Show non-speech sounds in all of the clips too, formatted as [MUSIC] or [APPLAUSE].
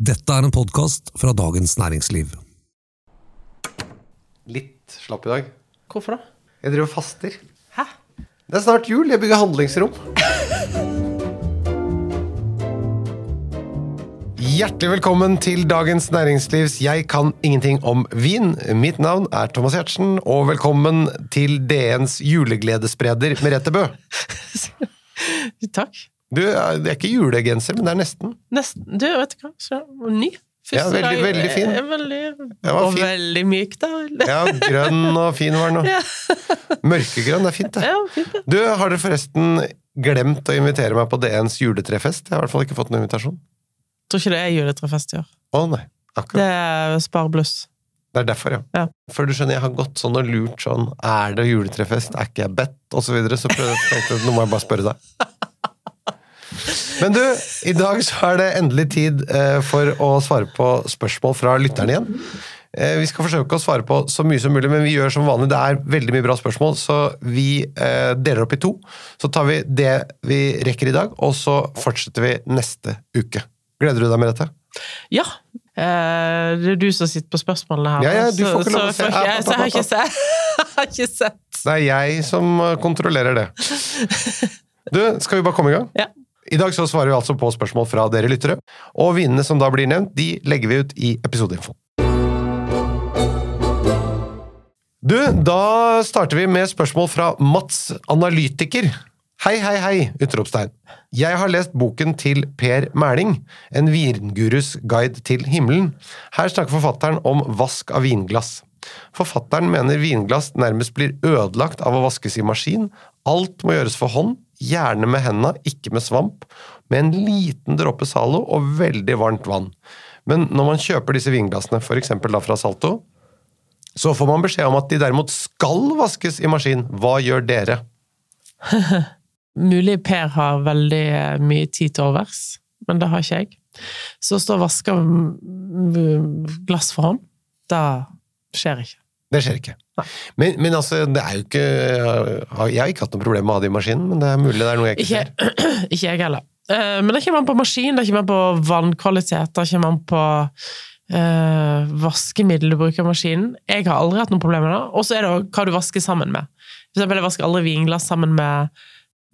Dette er en podkast fra Dagens Næringsliv. Litt slapp i dag. Hvorfor da? Jeg driver og faster. Hæ? Det er snart jul. Jeg bygger handlingsrom. Hjertelig velkommen til Dagens Næringslivs Jeg kan ingenting om vin. Mitt navn er Thomas Giertsen, og velkommen til DNs julegledesspreder Merete Bø. [LAUGHS] Takk. Du, det er ikke julegenser, men det er nesten. Nesten. Du, vet du hva? Så, ny. Ja, veldig, dag- veldig fin. eh, Veldig, og fin. veldig myk, da. [LAUGHS] Ja, grønn og fin var den. òg. Mørkegrønn, det er fint, det. Ja, fint. Du, har dere forresten glemt å invitere meg på DNs juletrefest? Jeg har i hvert fall ikke fått noen invitasjon. Jeg Tror ikke det er juletrefest i år. Å nei, akkurat. Det er sparbluss. Det er derfor, ja. Ja. For du skjønner, jeg har gått sånn og lurt sånn Er det juletrefest? Er ikke jeg bedt? Og så videre. Så prøvde jeg tenkte jeg, nå må jeg bare spørre deg. [LAUGHS] Men du, i dag så er det endelig tid eh, for å svare på spørsmål fra lytterne igjen. Eh, vi skal forsøke å svare på så mye som mulig, men vi gjør som vanlig. Det er veldig mye bra spørsmål, så vi eh, deler opp i to. Så tar vi det vi rekker i dag, og så fortsetter vi neste uke. Gleder du deg, med dette? Ja. Det er du som sitter på spørsmålene her. Ja, ja, du får ikke lov å se. jeg- Så jeg har ikke sett. [LAUGHS] Jeg har ikke sett. Det er jeg som kontrollerer det. [LAUGHS] Du, skal vi bare komme i gang? Ja. I dag så svarer vi altså på spørsmål fra dere lyttere, og vinene som da blir nevnt, de legger vi ut i episodeinfo. Du, da starter vi med spørsmål fra Mats Analytiker. Hei, hei, hei! utropstegn. Jeg har lest boken til Per Mæling, En vingurus guide til himmelen. Her snakker forfatteren om vask av vinglass. Forfatteren mener vinglass nærmest blir ødelagt av å vaskes i maskin. Alt må gjøres for hånd, gjerne med henda, ikke med svamp, med en liten dråpe Zalo og veldig varmt vann. Men når man kjøper disse vinglassene, f.eks. da fra Salto, så får man beskjed om at de derimot skal vaskes i maskin. Hva gjør dere? [LAUGHS] Mulig Per har veldig eh, mye tid til overs, men det har ikke jeg. Så å stå og vaske mm, glass for hånd, det skjer ikke. Det skjer ikke. Men, men altså, det er jo ikke Jeg har ikke hatt noe problem med å ha det i maskinen, men det er mulig det er noe jeg ikke, Ikke, ser. [CLEARS THROAT] ikke jeg heller. Eh, Men det kommer an på maskin, det kommer an på vannkvalitet, det kommer an på uh, vaskemiddel du bruker i maskinen. Jeg har aldri hatt noe problem med det. Og så er det hva du vasker sammen med. For eksempel, jeg vasker aldri vinglass sammen med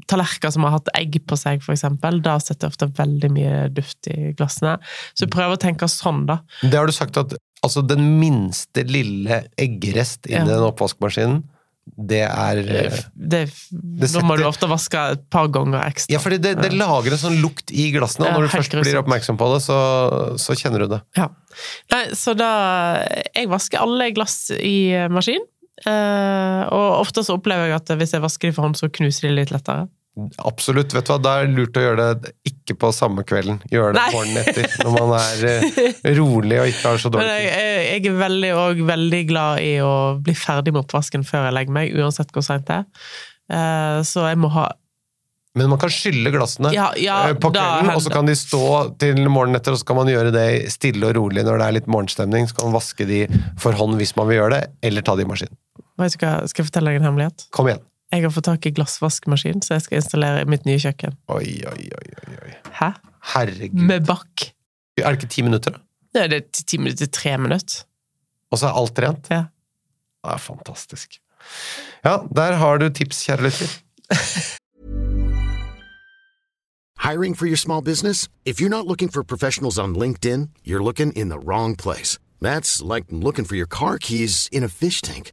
tallerkener som har hatt egg på seg, for eksempel. Da setter jeg ofte veldig mye duft i glassene. Så prøv å tenke sånn, da. Det har du sagt at altså, den minste lille eggerest inni Ja. den oppvaskmaskinen, det er det, Det, setter- må du ofte vaske et par ganger ekstra. Ja, fordi det, det lager en sånn lukt i glassene, og når du først blir oppmerksom på det, så, så kjenner du det. Ja. Nei, så da Jeg vasker alle glass i maskin. Eh, og ofte så opplever jeg at hvis jeg vasker de for hånd, så knuser de litt lettere. Absolutt. vet du hva, Det er lurt å gjøre det ikke på samme kvelden. Gjøre det morgenen etter, når man er eh, rolig og ikke har så [LAUGHS] dårlig tid. jeg jeg er veldig, og veldig glad i å bli ferdig med oppvasken før jeg legger meg, uansett hvor seint det er. Eh, så jeg må ha Men man kan skylle glassene Ja, ja, på kvelden, og så kan de stå til morgenen etter, og så kan man gjøre det stille og rolig når det er litt morgenstemning. Så kan man vaske de for hånd hvis man vil gjøre det, eller ta de i maskin. Vet du hva, Skal jeg fortelle deg en hemmelighet? Kom igjen. Jeg har fått tak i glassvaskmaskin, så jeg skal installere i mitt nye kjøkken. Oi, oi, oi, oi. Hæ? Herregud. Med bakk. Er det ikke ti minutter, da? Nei, det er ti- ti minutter, tre minutter. Og så er alt rent? Ja. Det er fantastisk. Ja, der har du tips, kjære lytter. [LAUGHS] Hiring for your small business? If you're not looking for professionals on LinkedIn, you're looking in the wrong place. That's like looking for your car keys in a fish tank.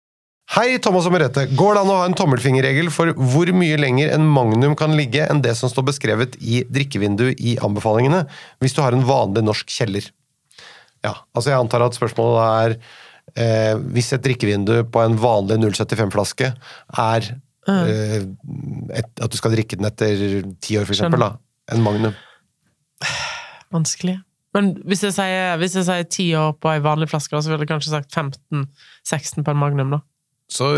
Hei, Thomas og Merete. Går det an å ha en tommelfingerregel for hvor mye lenger en magnum kan ligge enn det som står beskrevet i drikkevinduet i anbefalingene, hvis du har en vanlig norsk kjeller? Ja, altså jeg antar at spørsmålet er eh, hvis et drikkevindu på en vanlig 075-flaske er eh, et, at du skal drikke den etter ti år, for eksempel, da. En magnum. [SIGHS] Vanskelig. Men hvis jeg sier, hvis jeg sier 10 år på ei vanlig flaske, da, så ville jeg kanskje sagt 15-16 på en Magnum, da. Så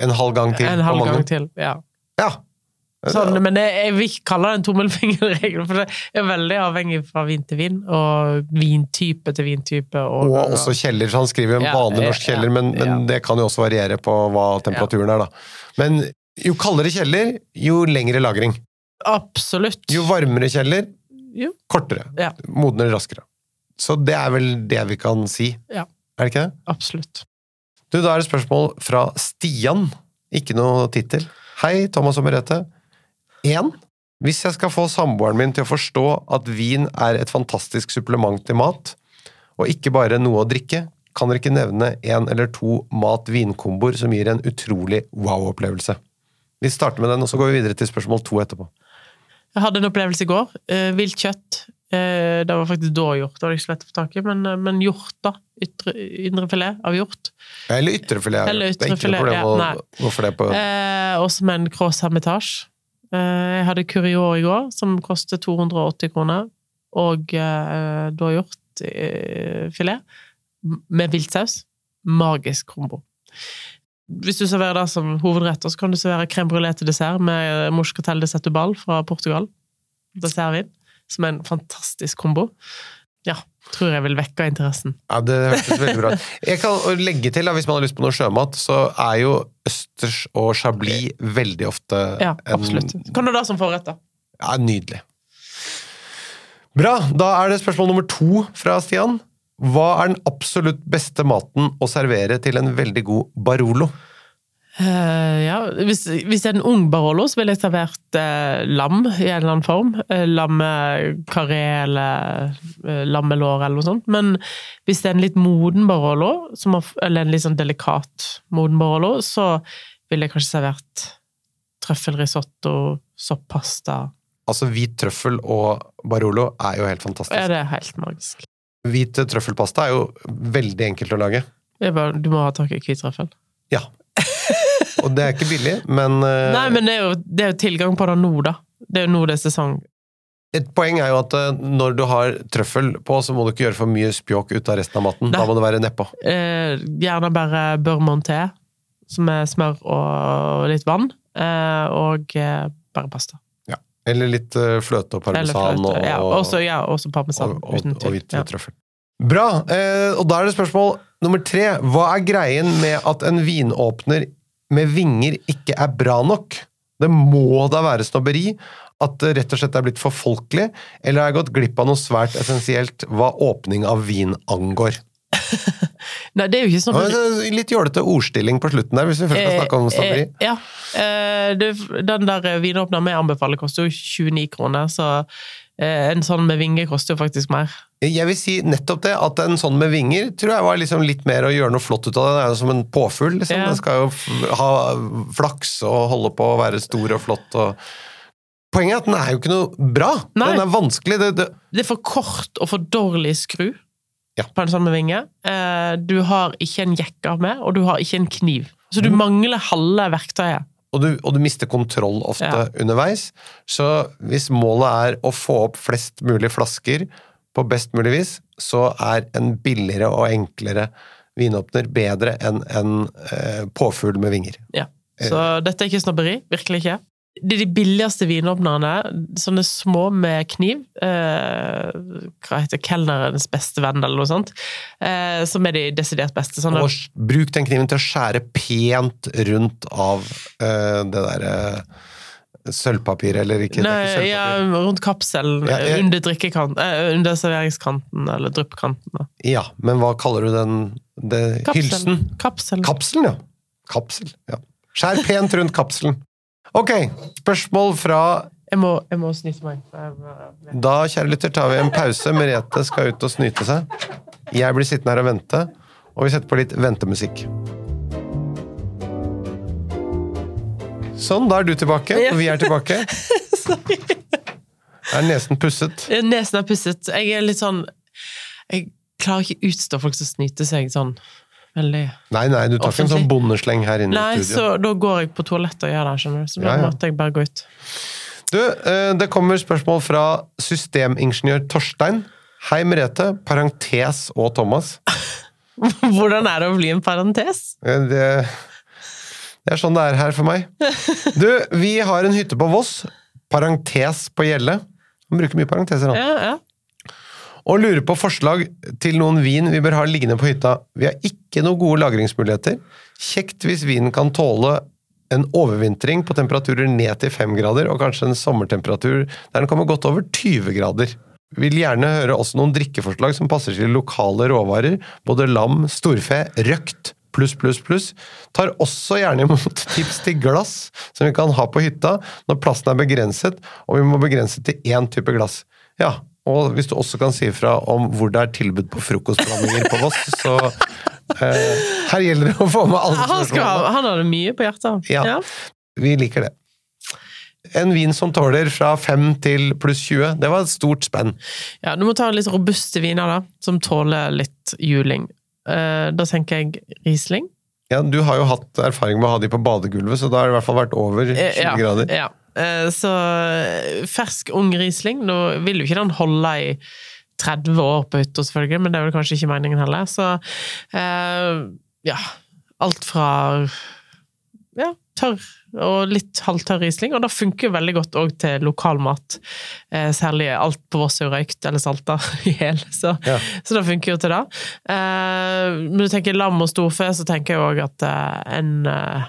en halv gang til En på halv Magnum. gang til, ja. Ja. Sånn, men jeg, jeg vil ikke kalle det en tommelfingerregel, for det er veldig avhengig fra vin til vin, og vintype til vintype. Og, Og også kjeller, så han skriver en Ja, vanlig norsk kjeller, men, men ja. det kan jo også variere på hva temperaturen er, da. Men jo kaldere kjeller, jo lengre lagring. Absolutt. Jo varmere kjeller, Jo. kortere. Ja. Modnere raskere. Så det er vel det vi kan si. Ja. Er det ikke det? Absolutt. Du, da er det spørsmål fra Stian. Ikke noe tittel. Hei, Thomas og Merete. 1. Hvis jeg skal få samboeren min til å forstå at vin er et fantastisk supplement til mat, og ikke bare noe å drikke, kan dere ikke nevne en eller to mat-vin-komboer som gir en utrolig wow-opplevelse? Vi starter med den, og så går vi videre til spørsmål to etterpå. Jeg hadde en opplevelse i går. Eh, vilt kjøtt. Eh, det var faktisk dåhjort, det var ikke så lett å få tak i, men, men hjort, da. Ytre, indrefilet av hjort. Eller ytrefilet. Eller Det er ikke noe problem ja, å gå for det på Eh, også med en Cross Hermitage. Eh, jeg hadde Curior i går, som kostet 280 kroner, og eh, dåhjortfilet eh, med viltsaus. Magisk kombo. Hvis du serverer det som hovedrett, så kan du servere crème brulé til dessert med moscatel de setubal fra Portugal. Dessertvin. Som er en fantastisk kombo. Ja, tror jeg vil vekke interessen. Ja, Det hørtes veldig bra ut. Jeg kan legge til, da, hvis man har lyst på noe sjømat, så er jo østers og chablis veldig ofte Ja, en absolutt. Kan du da som forrett, da? Ja, nydelig. Bra. Da er det spørsmål nummer to fra Stian. Hva er den absolutt beste maten å servere til en veldig god Barolo? Eh, ja, hvis, hvis det er en ung Barolo, så ville jeg servert uh, lam i en eller annen form. Uh, Lammekaré eller uh, lammelår eller noe sånt. Men hvis det er en litt moden Barolo, som har, eller en litt sånn delikat moden Barolo, så ville jeg kanskje servert trøffelrisotto, soppasta. Altså Hvit trøffel og Barolo er jo helt Ja, fantastisk. det er helt magisk. Hvit trøffelpasta er jo veldig enkelt å lage. Bare, du må ha tak i hvit trøffel. Ja. [LAUGHS] Og det er ikke billig, men, uh... Nei, men det er, jo, det er jo tilgang på det nå, da. Det er jo nå det er sesong. et poeng er jo at eh, når du har trøffel på, så må du ikke gjøre for mye spjåk ut av resten av maten. Nei. Da må det være nedpå. Eh, gjerne bare børmonté, som er smør og litt vann. Eh, og eh, bare pasta. Eller litt eh, fløte og parmesan fløte. og, ja, også, ja, også parmesan. og, og, og tvil. hvit Ja. trøffel. Bra! Og da er det spørsmål nummer tre. Hva er greien med at en vinåpner med vinger ikke er bra nok? Det må da være snobberi? At det rett og slett er blitt for folkelig? Eller har jeg gått glipp av noe svært essensielt hva åpning av vin angår? [LAUGHS] Nei, det er jo ikke sånn eh, Litt jålete ordstilling på slutten der, hvis vi først skal snakke om snobberi. Eh, ja. Eh, den der vinåpneren vi anbefaler, koster jo 29 kroner, så eh, en sånn med vinger koster jo faktisk mer. Jeg vil si nettopp det, at en sånn med vinger tror jeg var liksom litt mer å gjøre noe flott ut av det. Det er jo som en påfugl, liksom. Ja. Den skal jo ha flaks og holde på å være stor og flott og Poenget er at den er jo ikke noe bra. Nei. Den er vanskelig. Det, det, Det er for kort og for dårlig skru Ja. på en sånn med vinge. Eh, du har ikke en jekke med, og du har ikke en kniv. Så Mm. du mangler halve verktøyet. og, du, og du mister kontroll ofte Ja. underveis. Så hvis målet er å få opp flest mulig flasker på best mulig vis, så er en billigere og enklere vinåpner bedre enn en eh, påfugl med vinger. Ja. Så dette er ikke snobberi. Virkelig ikke. Det er de billigste vinåpnerne, sånne små med kniv. Eh, hva heter Kelnerens beste venn, eller noe sånt. Eh, som er de desidert beste. Sånne, Og bruk den kniven til å skjære pent rundt av eh, det derre sølvpapiret, eller ikke, Nei, ikke ja, rundt kapselen, Ja, jeg- under drikkekant, eh, under serveringskanten, eller dryppkanten. Ja, men hva kaller du den det, hylsen? Kapselen. Kapselen, ja. Kapsel, ja. Skjær pent rundt kapselen. Ok, spørsmål fra Jeg må, jeg må snyte meg. Da, kjære lytter, tar vi en pause. Merete skal ut og snyte seg. Jeg blir sittende her og vente, og vi setter på litt ventemusikk. Sånn, da er du tilbake, og vi er tilbake. [LAUGHS] Er nesen pusset? Nesen er pusset. Jeg er litt sånn Jeg klarer ikke utstå folk som snyter seg sånn veldig Nei, nei, du tar ikke en sånn bondesleng her inne Nei, i studio. så da går jeg på toalettet og gjør det, skjønner du. Så da Ja, ja. måtte jeg bare gå ut. Du, eh, det kommer spørsmål fra systemingeniør Torstein. Hei, Merete. Parentes og Thomas. [LAUGHS] Hvordan er det å bli en parentes? Eh, Det, det er sånn det er her for meg. Du, vi har en hytte på Voss. Parentes på Gjelle. Han bruker mye parenteser, han. Ja, ja. Og lurer på forslag til noen vin vi bør ha liggende på hytta. Vi har ikke noen gode lagringsmuligheter. Kjekt hvis vinen kan tåle en overvintring på temperaturer ned til 5 grader, og kanskje en sommertemperatur der den kommer godt over 20 grader. Vil gjerne høre også noen drikkeforslag som passer til lokale råvarer, både lam, storfe, røkt, pluss, pluss, pluss. Tar også gjerne imot [LAUGHS] tips til glass som vi kan ha på hytta når plassen er begrenset, og vi må begrense til én type glass. Ja, og hvis du også kan si ifra om hvor det er tilbud på frokostblandinger på Voss, så eh, her gjelder det å få med alle Han, skal spørsmålene. han hadde mye på hjertet. Ja. Vi liker det. En vin som tåler fra 5 til pluss 20, det var et stort spenn. Ja, du må ta litt robuste viner, da, som tåler litt juling. Eh, da tenker jeg Riesling. Ja, du har jo hatt erfaring med å ha de på badegulvet, så da har det i hvert fall vært over 20 Eh, ja, grader. Ja. Eh, så fersk, ung Riesling Nå vil jo ikke den holde i 30 år på hytta, selvfølgelig, men det er vel kanskje ikke meningen heller. Så ja. Alt fra ja, tørr og litt halvtørr Riesling, og det funker veldig godt òg til lokalmat. Eh, særlig alt på Voss er jo røykt eller salta [LAUGHS] i hjel, så, Ja. så det funker jo til det. Eh, når du tenker lam og storfe, så tenker jeg òg at eh, en, eh,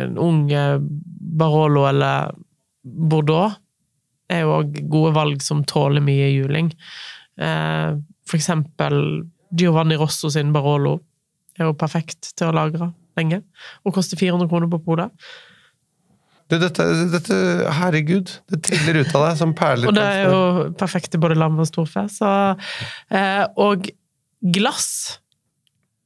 en ung eh, Barolo eller Bordeaux er jo òg gode valg som tåler mye juling. Eh, for eksempel Giovanni Rosso sin Barolo er jo perfekt til å lagre lenge, og koster 400 kroner på polet. Du, dette, dette, herregud, det triller ut av deg som perler. [LAUGHS] Og det er jo perfekt til både lam og storfe. Så, eh, og glass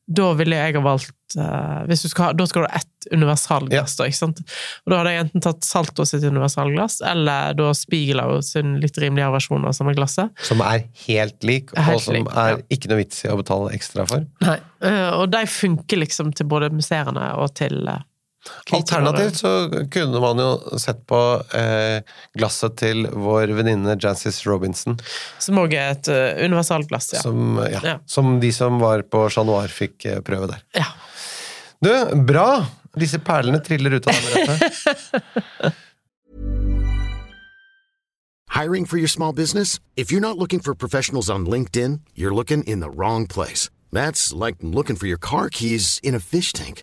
Da ville jeg ha valgt uh, skal ha, Da skal du ha ett universalglass, da, ikke sant? Og da hadde jeg enten tatt Salto sitt universalglass, eller da Spiegelau sin litt rimeligere versjon av samme glasset. Som er helt lik, og som lik, er ja. ikke noe vits i å betale ekstra for. Nei. uh, og de funker liksom til både museene og til kritikere. Alternativt så kunne man jo sett på eh, glasset til vår venninne Jancis Robinson, Som òg er et universalt universalglass, ja. som, ja, Ja. som de som var på Chat Noir fikk eh, prøve der. ja. Du, bra! Disse perlene triller ut av deg, [LAUGHS] Hiring for your small business? If you're not looking for professionals on LinkedIn, you're looking in the wrong place. That's like looking for your car keys in a fish tank.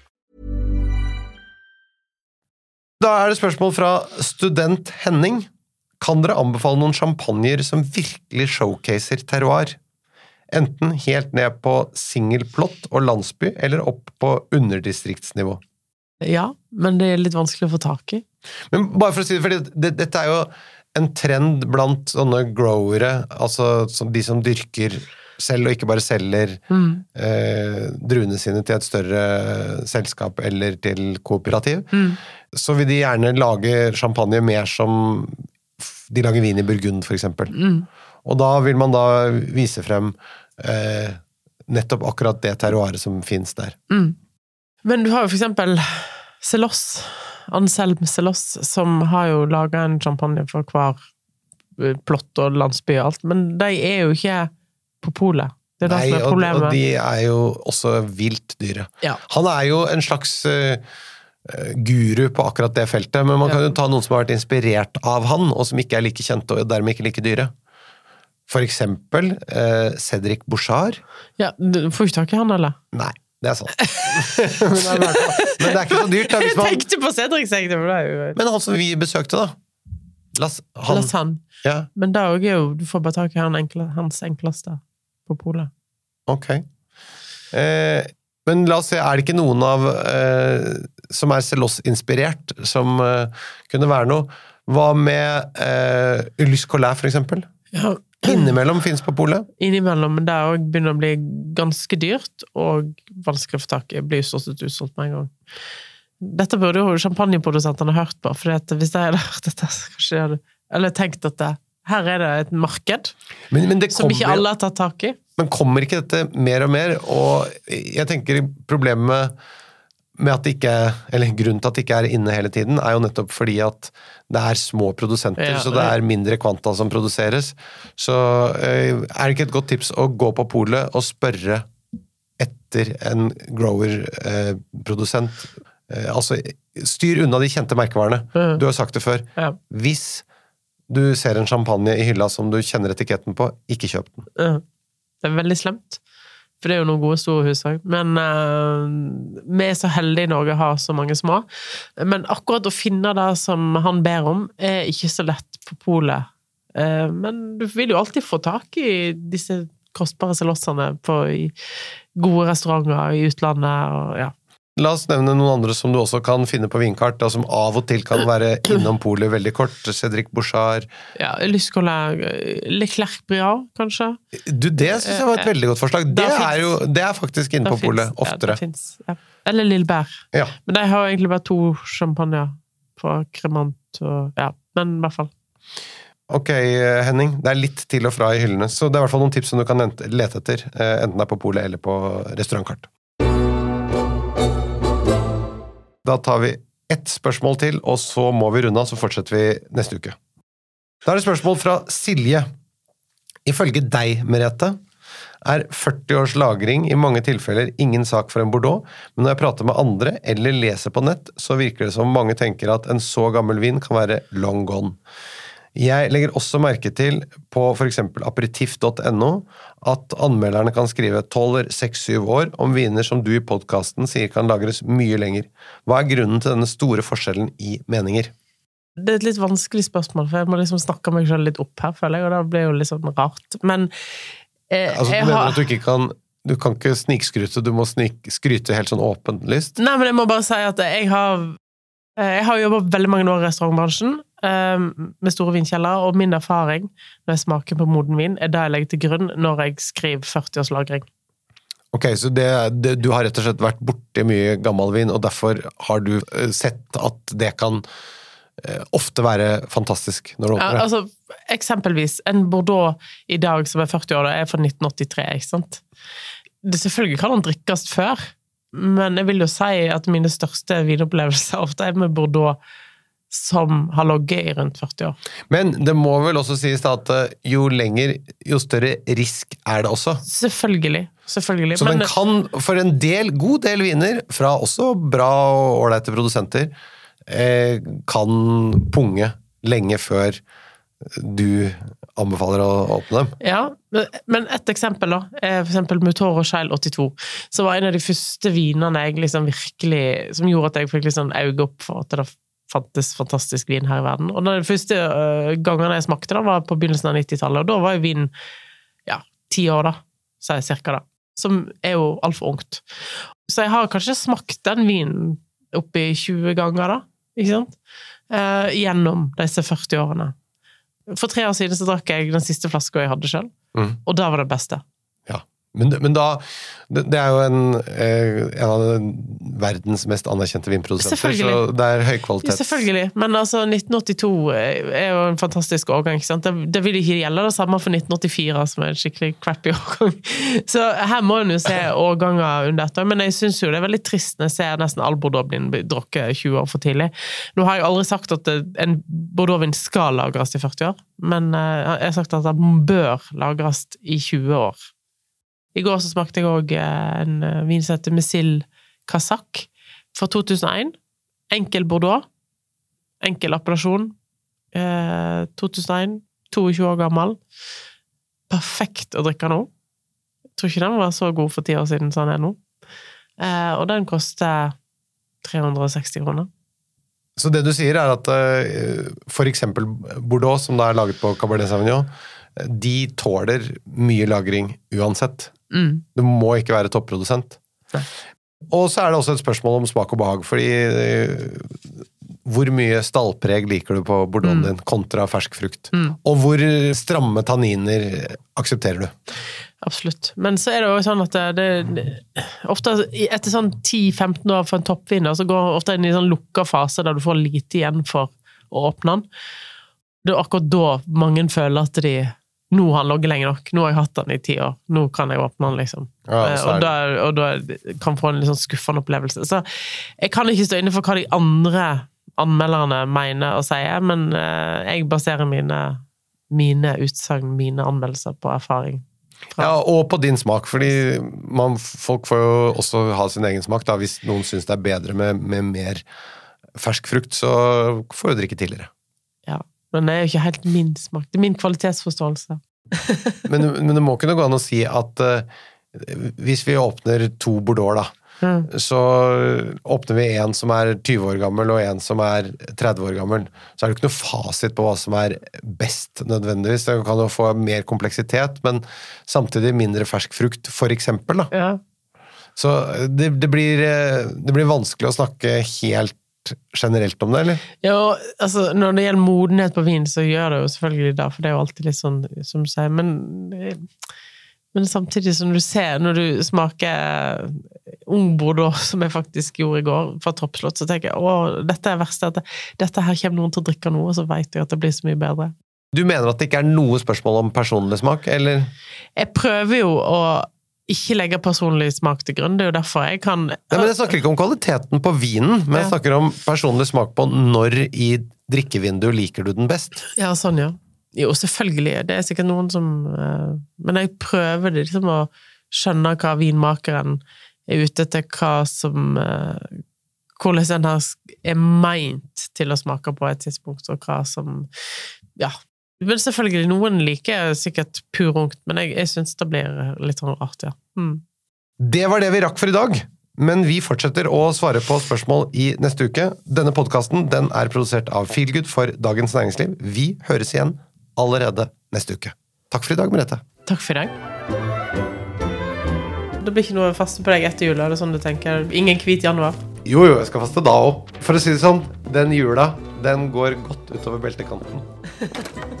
Da er det spørsmål fra student Henning. Kan dere anbefale noen champagner som virkelig showcaser terroir? Enten helt ned på singelplott og landsby, eller opp på underdistriktsnivå. ja, men det er litt vanskelig å få tak i. Men bare for å si det, fordi det, dette er jo en trend blant sånne growere, altså de som dyrker selv og ikke bare selger eh, druene sine til et større selskap eller til kooperativ. Så vil de gjerne lage champagne mer som de lager vin i Burgund, for eksempel. Og da vil man da vise frem eh, nettopp akkurat det terroiret som fins der. Men du har jo for eksempel Celos, Anselm Celos, som har jo laga en champagne for hver eh, plott og landsby og alt, men de er jo ikke på polet. Det er det Nei, som er problemet. og de er jo også vilt dyre. Ja. Han er jo en slags eh, eh, guru på akkurat det feltet, men man kan jo ta noen som har vært inspirert av han, og som ikke er like kjente og dermed ikke like dyre. For eksempel uh, Cedric Bouchard. Ja, du får ikke tak i han, eller? Nei, det er sant. [LAUGHS] men, det er, men det er ikke så dyrt, da. Hvis Jeg tenkte på Cedric, tenkte, men det men han som vi besøkte, da. Las, han, Lasagne. ja, Men det er jo Du får bare tak i han enkle, hans enkleste på polet. ok. Eh, men la oss se, er det ikke noen av eh, som er Celos-inspirert, som eh, kunne være noe? Hva med eh, Ulysse Collat, for eksempel? Ja, Innimellom fins på polet. innimellom, men det òg begynner å bli ganske dyrt og vanskelig å få tak i. Blir stort sett utsolgt med en gang. Dette burde jo champagneprodusentene hørt på, for hvis de hadde hørt dette, så kanskje de hadde Eller tenkt at det, her er det et marked Men, men, det som ikke alle har tatt tak i. men kommer ikke dette mer og mer? Og jeg tenker problemet med at det ikke Eller grunnen til at det ikke er inne hele tiden, er jo nettopp fordi at det er små produsenter, Ja, så det er mindre kvanta som produseres. Så eh, er det ikke et godt tips å gå på polet og spørre etter en grower-produsent? altså, styr unna de kjente merkevarene. Du har sagt det før. Hvis du ser en champagne i hylla som du kjenner etiketten på, ikke kjøp den. Uh, Det er veldig slemt. For det er jo noen gode store hus òg. Men uh, vi er så heldige i Norge å ha så mange små. Men akkurat å finne det som han ber om, er ikke så lett på polet. Uh, men du vil jo alltid få tak i disse kostbare selossene på i gode restauranter i utlandet og ja. La oss nevne noen andre som du også kan finne på vinkart, og som av og til kan være [CLEARS THROAT] innom polet veldig kort. Cedric Bouchard. ja Lyscola Leclerc Briard, kanskje? Du, det syns jeg var et veldig godt forslag. Det er jo det er faktisk inne på polet oftere. Ja, finnes, ja. Eller Lillebær. Ja. Men de har egentlig bare to champagner på Cremant og Ja, men i hvert fall. Ok, Henning. Det er litt til og fra i hyllene, så det er i hvert fall noen tips som du kan lete etter. eh, Enten det er på polet eller på restaurantkart. Da tar vi ett spørsmål til, og så må vi runde av, så fortsetter vi neste uke. Da er det spørsmål fra Silje. Ifølge deg, Merete, er 40 års lagring i mange tilfeller ingen sak for en Bordeaux, men når jeg prater med andre eller leser på nett, så virker det som mange tenker at en så gammel vin kan være long gone. Jeg legger også merke til på f.eks. aperitiff.no at anmelderne kan skrive 12, 6, 7 år om viner som du i podkasten sier kan lagres mye lenger. Hva er grunnen til denne store forskjellen i meninger? Det er et litt vanskelig spørsmål, for jeg må liksom snakke meg selv litt opp her, føler jeg, og det blir jo litt sånn rart. Men eh, Altså, du jeg mener har at du ikke kan du kan ikke snikskryte, du må snik, skryte helt sånn åpenlyst. Nei, men jeg må bare si at jeg har eh, Jeg har jobba veldig mange år i restaurantbransjen med store vinkjeller, og min erfaring når jeg smaker på moden vin, er det jeg legger til grunn når jeg skriver 40-årslagring. Ok, så det, det, du har rett og slett vært borti mye gammel vin, og derfor har du eh, sett at det kan eh, ofte være fantastisk når du åpner det? altså, eksempelvis, en Bordeaux i dag som er 40 år, da, er fra 1983, ikke sant? Det selvfølgelig kan den drikkes før, men jeg vil jo si at mine største vinopplevelser [LAUGHS] ofte er med Bordeaux som har ligget i rundt 40 år. Men det må vel også sies da at eh, jo lenger, jo større risk er det også. Selvfølgelig. Selvfølgelig. Så den kan, for en del, god del viner, fra også bra og ålreite produsenter, eh, kan punge lenge før du anbefaler å åpne dem. Ja, men- et eksempel da, er eksempel Mutoro Shell 82, som var en av de første vinene jeg liksom virkelig, som gjorde at jeg fikk liksom øye opp for at det fantes fantastisk vin her i verden. Og de første gangen gangene jeg smakte da, var på begynnelsen av 90-tallet, og da var jo vin ja, ti år da, så er jeg cirka da, som er jo alt for ungt. Så jeg har kanskje smakt den vinen oppi 20 ganger da, ikke sant? Eh, gjennom disse 40 årene. For tre år siden så drakk jeg den siste flaska jeg hadde sjøl, Mm. og da var det beste. Ja. Men, men da Det er jo en, eh, en av verdens mest anerkjente vinprodusenter, så det er Ja, høykvalitets... selvfølgelig, men altså 1982 er jo en fantastisk årgang. ikke sant? Det, det vil ikke gjelde det samme for 1984, som er en skikkelig crappy [LAUGHS] årgang. Så her må en jo se årganger under dette. Men jeg syns jo det er veldig trist når jeg ser nesten all bordeauxvin bli drukket 20 år for tidlig. Nå har jeg aldri sagt at en Bordeaux-vin skal lagres i 40 år, men eh, jeg har sagt at den bør lagres i 20 år. I går så smakte jeg òg en eh, vin som heter Mesil Kazakh fra 2001. Enkel Bordeaux. Enkel appellasjon. Eh, 2001. 22 år gammel. Perfekt å drikke nå. Jeg tror ikke den var så god for ti år siden som den er nå. Eh, og den koster 360 kroner. Så det du sier er at eh, for eksempel Bordeaux, som da er laget på Cabernet Sauvignon, eh, de tåler mye lagring uansett. Mm. Du må ikke være topprodusent. Nei. Og så er det også et spørsmål om smak og behag, fordi eh, hvor mye stallpreg liker du på bordeauxen din kontra fersk frukt? Mm. Og hvor stramme tanniner aksepterer du? Absolutt. Men så er det jo sånn at det, det Ofte etter sånn 10-15 år for en toppvinner, så går ofte inn i en sånn lukka fase der du får lite igjen for å åpne den. Det er akkurat da mange føler at de nå har han ligget lenge nok, nå har jeg hatt han i ti år, nå kan jeg åpne han, liksom. Ja, Eh, og, da, og da kan få en litt sånn skuffende opplevelse. Så jeg kan ikke stå inne for hva de andre anmelderne mener og sier, men eh, jeg baserer mine, mine utsagn, mine anmeldelser, på erfaring. Ja, og på din smak, fordi man, folk får jo også ha sin egen smak. Da. Hvis noen syns det er bedre med, med mer fersk frukt, så får du drikke tidligere. Men det er jo ikke helt min smak. Det er min kvalitetsforståelse. [LAUGHS] Men, men det må kunne gå an å si at uh, hvis vi åpner to Bordeaux, da, Mm. så åpner vi en som er 20 år gammel og en som er 30 år gammel, så er det ikke noe fasit på hva som er best nødvendigvis. Det kan jo få mer kompleksitet, men samtidig mindre fersk frukt, for eksempel. Da. Ja. Så det, det, blir, eh, det blir vanskelig å snakke helt generelt om det, eller? Ja, altså, når det gjelder modenhet på vin, så gjør det jo selvfølgelig det, for det er jo alltid litt sånn, som du sier, men men samtidig som du ser, når du smaker ung Bordeaux, [LAUGHS] som jeg faktisk gjorde i går, fra Toppslott, så tenker jeg å, dette er verst, at dette her kommer noen til å drikke nå, og så vet jeg at det blir så mye bedre. Du mener at det ikke er noe spørsmål om personlig smak, eller? Jeg prøver jo å ikke legge personlig smak til grunn, det er jo derfor jeg kan Nei, men Jeg snakker ikke om kvaliteten på vinen, men jeg snakker om personlig smak på når i drikkevinduet liker du den best. Ja, sånn, ja. Jo, selvfølgelig. Det er sikkert noen som eh, Men jeg prøver det, liksom å skjønne hva vinmakeren er ute etter, hva som eh, Hvordan den her er meint til å smake på et tidspunkt, og hva som Ja. Men selvfølgelig, noen liker sikkert purungt, men jeg, jeg syns det blir litt sånn rart, ja. Mm. Det var det vi rakk for i dag, men vi fortsetter å svare på spørsmål i neste uke. Denne podkasten den er produsert av Feelgood for Dagens Næringsliv. Vi høres igjen allerede neste uke. Takk for i dag, Merete. Takk for i dag. Det blir ikke noe faste på deg etter jula? Er det sånn du tenker? Ingen hvit januar? Jo, jo, jeg skal faste da òg. For å si det sånn, den jula, den går godt utover beltekanten. [LAUGHS]